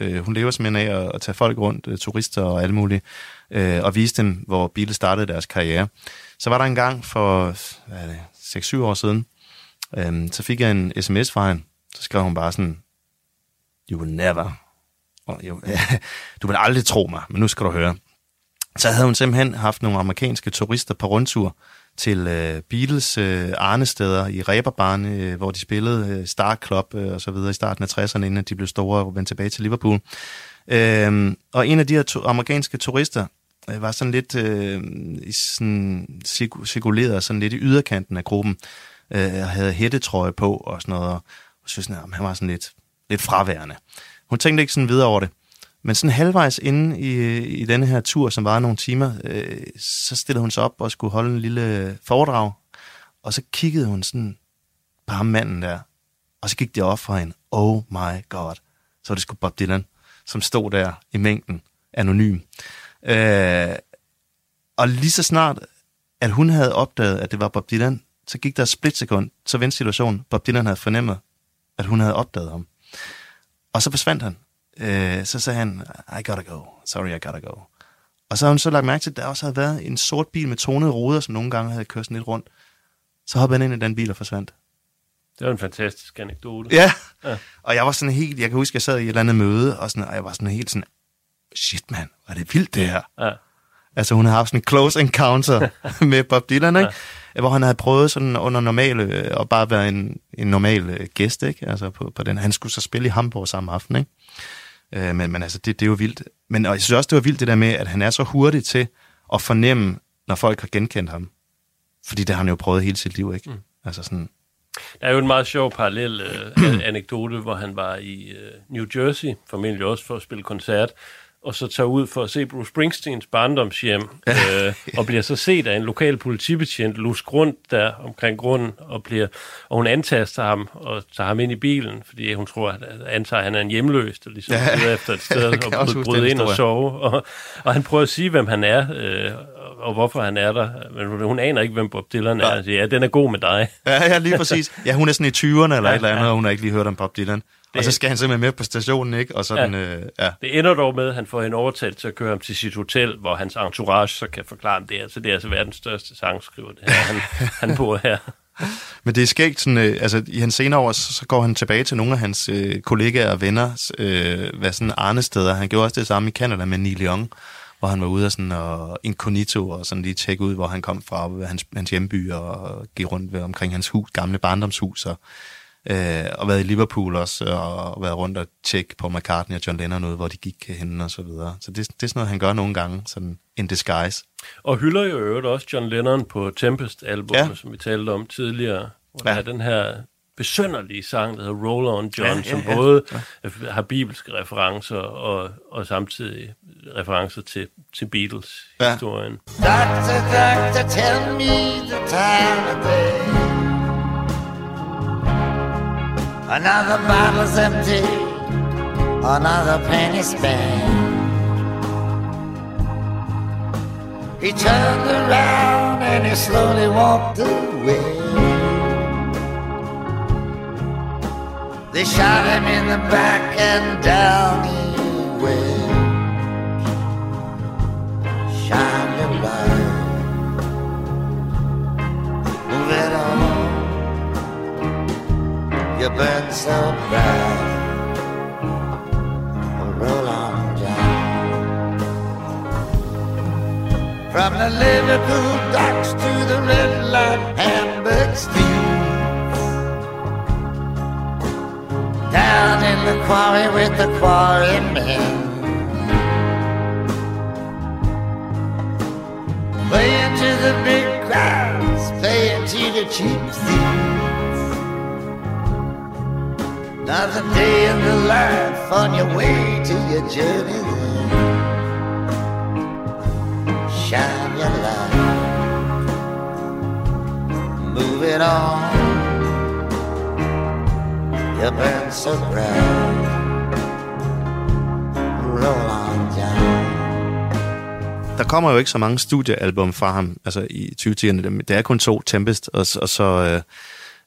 Øh, hun lever simpelthen af at, at tage folk rundt, øh, turister og alle mulige, øh, og vise dem, hvor Beatles startede deres karriere. Så var der en gang for, hvad er det, 6-7 år siden, øh, så fik jeg en sms fra hende. Så skrev hun bare sådan, you will never, og jo, du vil aldrig tro mig, men nu skal du høre. Så havde hun simpelthen haft nogle amerikanske turister på rundtur til øh, Beatles øh, arnesteder i Reeperbahn, øh, hvor de spillede øh, Star Club øh, og så videre i starten af 60'erne, inden de blev store og vendte tilbage til Liverpool. Øh, og en af de her to, amerikanske turister øh, var sådan lidt øh, sådan, cirkuleret sådan lidt i yderkanten af gruppen, øh, og havde hættetrøje på og sådan noget, og synes, at han var sådan lidt, lidt fraværende. Hun tænkte ikke sådan videre over det. Men sådan halvvejs inde i, i denne her tur, som var nogle timer, øh, så stillede hun sig op og skulle holde en lille foredrag. Og så kiggede hun sådan på ham manden der. Og så gik det op for hende. Oh my god. Så var det sgu Bob Dylan, som stod der i mængden, anonym. Øh, og lige så snart, at hun havde opdaget, at det var Bob Dylan, så gik der et splitsekund, så vendte situationen. Bob Dylan havde fornemmet, at hun havde opdaget ham. Og så forsvandt han. Øh, så sagde han, I gotta go. Sorry, I gotta go. Og så har hun så lagt mærke til, at der også havde været en sort bil med tonede ruder, som nogle gange havde kørt sådan lidt rundt. Så hoppede han ind i den bil og forsvandt. Det var en fantastisk anekdote. Ja. ja. Og jeg var sådan helt, jeg kan huske, jeg sad i et eller andet møde, og, sådan, og jeg var sådan helt sådan, shit mand, var det vildt det her. Ja. Altså hun havde haft sådan en close encounter med Bob Dylan, ikke? Ja. Hvor han havde prøvet sådan under normale, øh, at bare være en, en normal øh, gæst, ikke? Altså på, på den. Han skulle så spille i Hamburg samme aften, ikke? Øh, men, men altså, det, det er jo vildt. Men og jeg synes også, det var vildt det der med, at han er så hurtig til at fornemme, når folk har genkendt ham. Fordi det har han jo prøvet hele sit liv, ikke? Mm. Altså sådan... Der er jo en meget sjov parallel øh, anekdote, hvor han var i øh, New Jersey, formentlig også for at spille koncert, og så tager ud for at se Bruce Springsteens barndomshjem, øh, og bliver så set af en lokal politibetjent lusk rundt der omkring grunden, og, bliver, og hun antaster ham og tager ham ind i bilen, fordi hun tror, at antager, at han er en hjemløs, der ligesom ja. efter et sted og bryder ind og sove. Og, og han prøver at sige, hvem han er, øh, og hvorfor han er der, men hun aner ikke, hvem Bob Dylan er. Ja, siger, ja den er god med dig. Ja, ja, lige præcis. Ja, hun er sådan i 20'erne eller ja, et eller andet, ja. og hun har ikke lige hørt om Bob Dylan. Det, og så skal han simpelthen med på stationen, ikke? Og sådan, ja. Øh, ja. Det ender dog med, at han får en overtalt til at køre ham til sit hotel, hvor hans entourage så kan forklare ham det. Altså, det er altså verdens største sangskriver, det her. Han, han bor her. Men det er skægt, sådan, øh, altså i hans senere år, så, så går han tilbage til nogle af hans øh, kollegaer og venner, øh, hvad sådan arnesteder. Han gjorde også det samme i Canada med Neil Young, hvor han var ude og, sådan, og incognito og sådan lige tjekke ud, hvor han kom fra, hans, hans hjemby, og gik rundt ved, omkring hans hus, gamle barndomshus, og øh, og været i Liverpool også, og været rundt og tjekke på McCartney og John Lennon ud, hvor de gik hen og så videre. Så det, det er sådan noget, han gør nogle gange, sådan in disguise. Og hylder jo øvrigt også John Lennon på Tempest-albumet, ja. som vi talte om tidligere, hvor ja. der er den her besønderlige sang, der hedder Roll On John, Ja, ja, ja, som ja. både har bibelske referencer og, og samtidig referencer til, til Beatles-historien. Doctor, doctor, tell me the time of day. Another bottle's empty, another penny spent. He turned around and he slowly walked away. They shot him in the back and down he went. Shine You burn so bright, roll on down. From the Liverpool docks to the red light Hamburg streets. Down in the quarry with the quarrymen. Playing to the big crowds, playing to the cheap seats. a day in the life on your way to your journey. Shine your light, move it on. You burn so bright, roll on down. Der kommer jo ikke så mange studiealbum fra ham, altså i 2010'erne. Det er kun to, Tempest, og, og så, øh,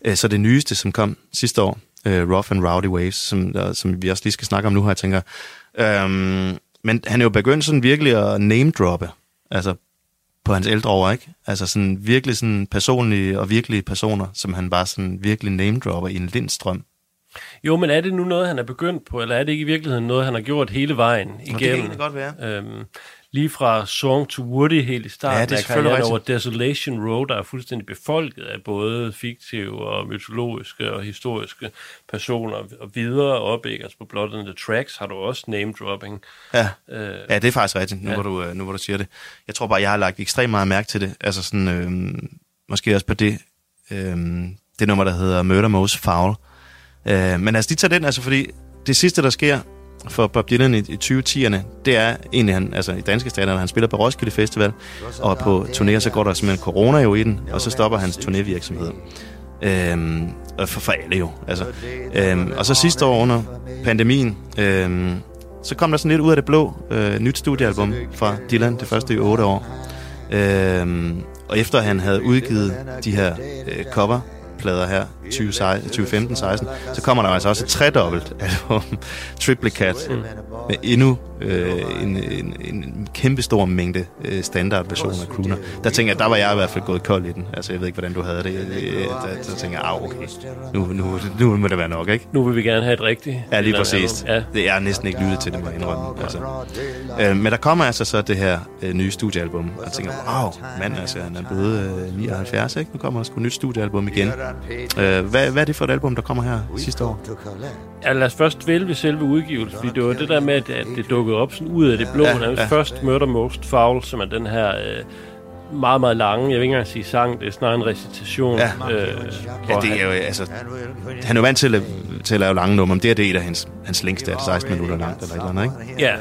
øh, så det nyeste, som kom sidste år, øh, Rough and Rowdy Ways, som, der, som vi også lige skal snakke om nu her, jeg tænker. Øhm, men han er jo begyndt sådan virkelig at name-droppe, altså på hans ældre år, ikke? Altså sådan virkelig sådan personlige og virkelige personer, som han bare sådan virkelig name-dropper i en lindstrøm. Jo, men er det nu noget, han er begyndt på, eller er det ikke i virkeligheden noget, han har gjort hele vejen det kan igennem? egentlig godt være. Øhm, lige fra Song to Woody helt i starten Ja, det er af karrieren over. Desolation Road, der er fuldstændig befolket af både fiktive og mytologiske og historiske personer, og videre op, ikke? Altså på Blood and the Tracks har du også name-dropping. Ja. Øh, Ja, det er faktisk rigtigt, nu, Ja. ja. hvor, du, øh, nu hvor du siger det. Jeg tror bare, jeg har lagt ekstremt meget mærke til det. Altså sådan, øh, måske også på det, øh, det nummer, der hedder Murder Most Foul. Øh, men altså, de tager den, altså fordi det sidste, der sker for Bob Dylan i, i 2010'erne, det er egentlig, han, altså i danske stater, han spiller på Roskilde Festival, og på turnéer, så går der simpelthen corona jo i den, og så stopper hans turnévirksomhed. Øhm, og for, for alle jo. Altså. Øhm, og så sidste år under pandemien, øhm, så kom der sådan lidt ud af det blå øh, nyt studiealbum fra Dylan, det første i otte år. Øhm, og efter han havde udgivet de her øh, coverplader her, 2015-16, så kommer der altså også et tredobbelt album, Triplicat, mm. med endnu øh, en, en, en kæmpe stor mængde øh, standardversioner af Crooner. Der tænker jeg, der var jeg i hvert fald gået kold i den. Altså, jeg ved ikke, hvordan du havde det. Øh, Der, der tænker jeg, ah, okay, nu, nu, nu må det være nok, ikke? nu vil vi gerne have et rigtigt... Ja, lige præcis. Ja. Det er næsten ikke lyttet til det, må jeg indrømme. Altså. Øh, men der kommer altså så det her øh, nye studiealbum, og jeg tænker, wow, mand, altså, han er blevet øh, 79, ikke? Nu kommer der sgu et nyt studiealbum igen. Øh, hvad, hvad er det for et album, der kommer her sidste år? Ja, lad os først vælge selve udgivelsen, fordi det var det der med, at at det dukkede op sådan ud af det blå. Ja, Ja, ja. ja. Først Murder Most Foul, som er den her øh, meget, meget lange, jeg vil ikke engang sige sang, det er snarere en recitation. Ja. øh, Ja, det er jo, altså, han er jo vant til at, til at lave lange numre, men det er det et af hans, hans længste, er det 16 minutter langt eller et eller andet, ikke? Ja,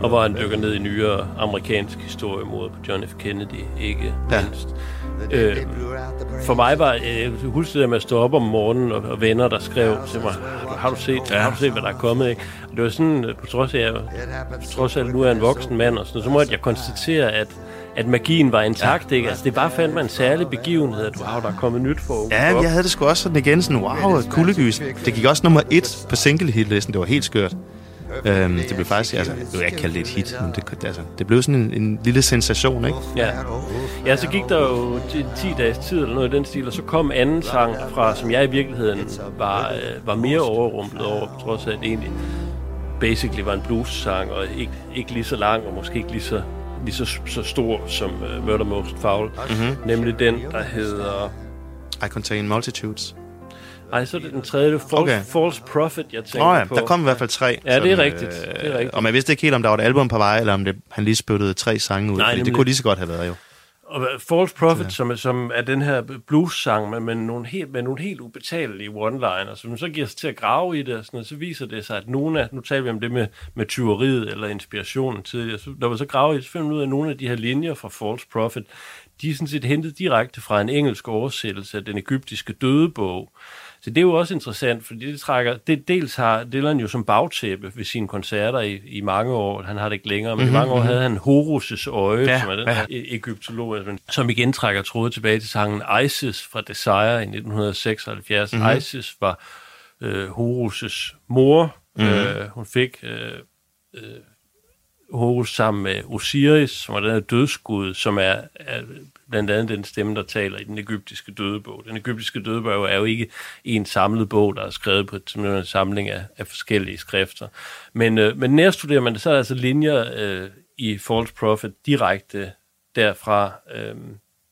og hvor han dykker ned i nyere amerikansk historie mod John F. Kennedy, ikke Ja. mindst. Øh, for mig var, øh, jeg husker det med at stå op om morgenen, og, og venner, der skrev til mig, har du, har du, set, ja. har du set, hvad der er kommet? Ikke? Og det var sådan, øh, på trods af, at jeg, på trods af, at nu er en voksen mand, og sådan, så måtte jeg konstatere, at at magien var intakt, ikke? Altså, det var fandme en særlig begivenhed, at wow, der er kommet nyt for unge Ja, jeg havde det sgu også sådan igen, sådan, wow, kuldegys. Det gik også nummer et på single hit listen, det var helt skørt. Øhm, det blev faktisk, altså, jeg vil ikke kalde det et hit, men det, altså, det blev sådan en, en lille sensation, ikke? Ja. ja, så gik der jo 10 dages tid eller noget i den stil, og så kom anden sang fra, som jeg i virkeligheden var, øh, var mere overrumplet over, trods af, at det egentlig basically var en blues-sang, og ikke, ikke lige så lang, og måske ikke lige så, lige så, så stor som uh, Murder Most Foul. Mm-hmm. Nemlig den, der hedder... I Contain Multitudes. Ej, så er det den tredje, det False, Okay. False Prophet, jeg tænker oh, ja, på. der kom i hvert fald tre. Ja, det er rigtigt. Det er rigtigt. Og man vidste ikke helt, om der var et album på vej, eller om det, han lige spyttede tre sange ud. Nej, det kunne lige så godt have været jo. Og False Prophet, som, er- som er den her blues-sang med, med, nogle helt, med nogle helt ubetalelige one-liner, som så giver sig til at grave i det, og sådan noget, så viser det sig, at nogle af, nu taler vi om det med, med tyveriet eller inspirationen tidligere, så, når man så graver i det, så finder man ud af, at nogle af de her linjer fra False Prophet, de er sådan set hentet direkte fra en engelsk oversættelse af den egyptiske dødebog. Så det er jo også interessant, fordi det trækker, det dels har Dylan jo som bagtæppe ved sine koncerter i, i mange år, han har det ikke længere, men mm-hmm. i mange år havde han Horus' øje, Ja, som er den ja. e- egyptolog, som igen trækker trådet tilbage til sangen Isis fra Desire i 1976. Mm-hmm. Isis var øh, Horus' mor. Mm-hmm. Øh, hun fik øh, øh, Horus sammen med Osiris, som er den her dødsgud, som er, er blandt andet den stemme, der taler i den egyptiske dødebog. Den egyptiske dødebog er jo ikke en samlet bog, der er skrevet på en samling af, af forskellige skrifter. Men, øh, men nærstuderer man det, så er der altså linjer øh, i False Prophet direkte derfra. Øh,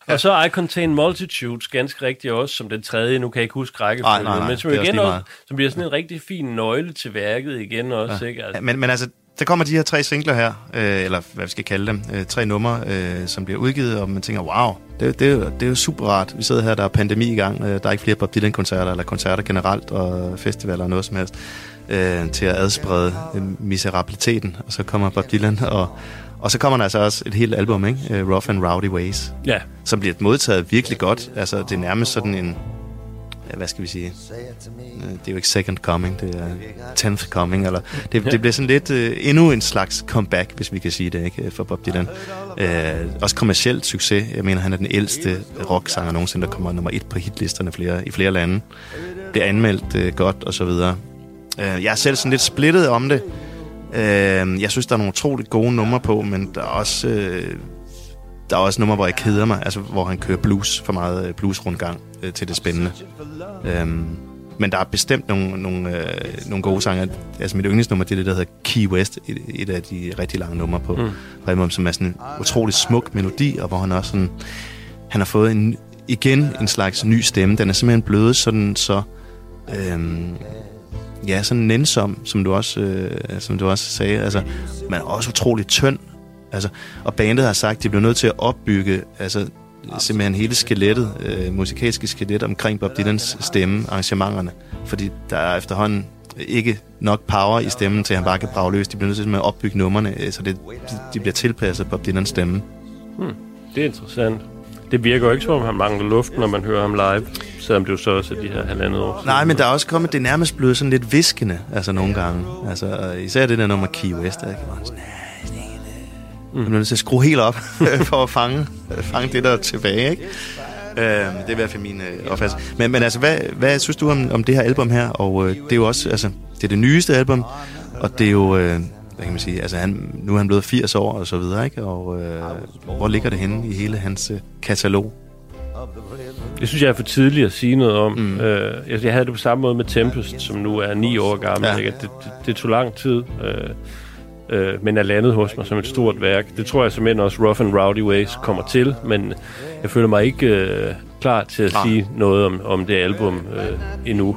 og så I Contain Multitudes, ganske rigtigt også, som den tredje, nu kan jeg ikke huske rækkefølgen, men som, også igen også, meget. som bliver sådan en rigtig fin nøgle til værket igen også, ja. ikke? Altså, Ja, men, men altså, der kommer de her tre singler her, øh, eller hvad vi skal kalde dem, øh, tre numre, øh, som bliver udgivet, og man tænker, wow, det, det, er jo, det er jo super rart. Vi sidder her, der er pandemi i gang, øh, der er ikke flere Bob Dylan-koncerter, eller koncerter generelt, og festivaler og noget som helst, øh, til at adsprede øh, miserabiliteten, og så kommer Bob Dylan, og, og så kommer der altså også et helt album, ikke? Øh, Rough and Rowdy Ways, ja. som bliver modtaget virkelig godt. Altså, det er nærmest sådan en, hvad skal vi sige, Øh, det er jo ikke second coming, det er tenth coming, eller det, det bliver sådan lidt øh, endnu en slags comeback, hvis vi kan sige det, ikke, for Bob Dylan. Øh, også kommercielt succes. Jeg mener, han er den ældste rocksanger nogensinde, der kommer nummer et på hitlisterne flere, i flere lande. Det er anmeldt øh, godt, og så videre. Øh, jeg er selv sådan lidt splittet om det. Øh, jeg synes, der er nogle utroligt gode numre på, men der er også... Øh, der er også numre, hvor jeg keder mig, altså hvor han kører blues, for meget øh, blues-rundgang øh, til det spændende. Øhm, men der er bestemt nogle, nogle, øh, nogle gode sange. Altså mit yndlingsnummer, det er det, der hedder Key West, et, et af de rigtig lange numre på mm. album, som er sådan en utrolig smuk melodi, og hvor han også sådan, han har fået en, igen en slags ny stemme. Den er simpelthen blevet sådan så, øhm, ja, sådan nænsom, som du også, øh, som du også sagde. Altså, man er også utrolig tynd. Altså, og bandet har sagt, at de bliver nødt til at opbygge altså, simpelthen hele skelettet, øh, musikalske skelet omkring Bob Dylans stemme, arrangementerne. Fordi der er efterhånden ikke nok power i stemmen, til at han bare kan brage løs. De bliver nødt til at opbygge numrene, øh, så det, de, bliver tilpasset Bob Dylans stemme. Det er interessant. Det virker jo ikke som om, han mangler luft, når man hører ham live, selvom det jo så også er de her halvandet år. Nej, men der er også kommet, det er nærmest blevet sådan lidt viskende, altså nogle gange. Altså, øh, især det der nummer Key West, ikke? Hvor han sådan, det." Man bliver nødt til at skrue helt op, for at fange, fange det, der er tilbage, ikke? Øh, det er i hvert fald min øh, opfattelse. Men, men altså, hvad, hvad synes du om, om det her album her? Og øh, det er jo også, altså, det er det nyeste album, og det er jo, øh, hvad kan man sige, altså han, nu er han blevet 80 år og så videre, ikke? Og øh, hvor ligger det henne i hele hans øh, katalog? Det synes jeg er for tidligt at sige noget om. Mm. Øh, jeg, havde det på samme måde med Tempest, som nu er ni år gammel. Ja. Ikke? Det, det, det tog lang tid, øh, øh, men er landet hos mig som et stort værk. Det tror jeg simpelthen også Rough and Rowdy Ways kommer til, men jeg føler mig ikke øh, klar til at Nej. sige noget om, om det album øh, endnu.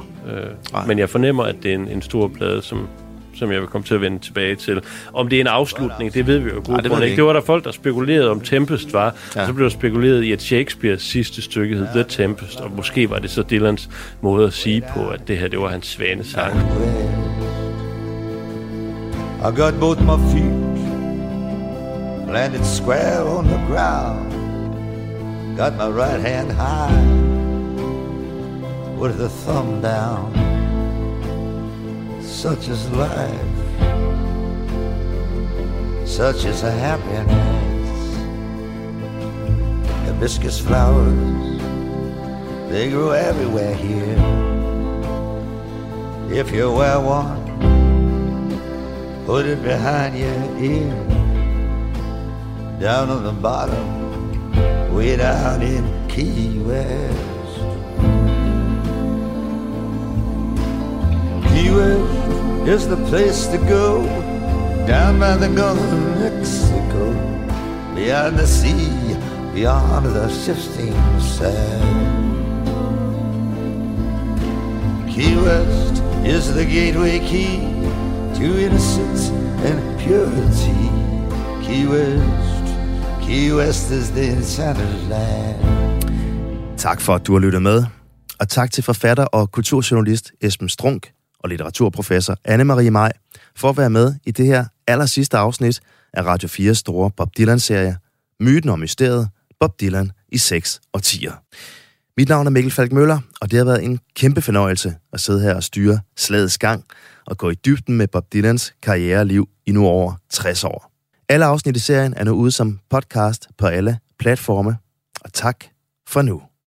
Nej. Øh, men jeg fornemmer, at det er en, en stor plade, som som jeg vil komme til at vende tilbage til. Om det er en afslutning, det ved vi jo gode det ikke. Det var der folk, der spekulerede om Tempest var, Ja. ja. og så blev der spekuleret i, at Shakespeares sidste stykke hed The Tempest, og måske var det så Dylans måde at sige på, at det her, det var hans svane sang. I got both my feet landed square on the ground. Got my right hand high with the thumb down. Such is life. Such is a happiness. Hibiscus flowers, they grow everywhere here. If you wear one, put it behind your ear. Down on the bottom, way down in Key West. Key West is the place to go. Down by the Gulf of Mexico, beyond the sea, beyond the shifting sand. Key West is the gateway key to innocence and purity. Key West, Key West is the insanity land. Tak for, at du har lyttet med. Og tak til forfatter og kulturjournalist Esben Strunk og litteraturprofessor Anne-Marie Maj for at være med i det her aller sidste afsnit af Radio 4's store Bob Dylan-serie Myten om Mysteriet, Bob Dylan i 6 og 10'er. Mit navn er Mikkel Falk Møller, og det har været en kæmpe fornøjelse at sidde her og styre slagets gang og gå i dybden med Bob Dylans karriereliv i nu over 60 år. Alle afsnit i serien er nu ude som podcast på alle platforme, og tak for nu.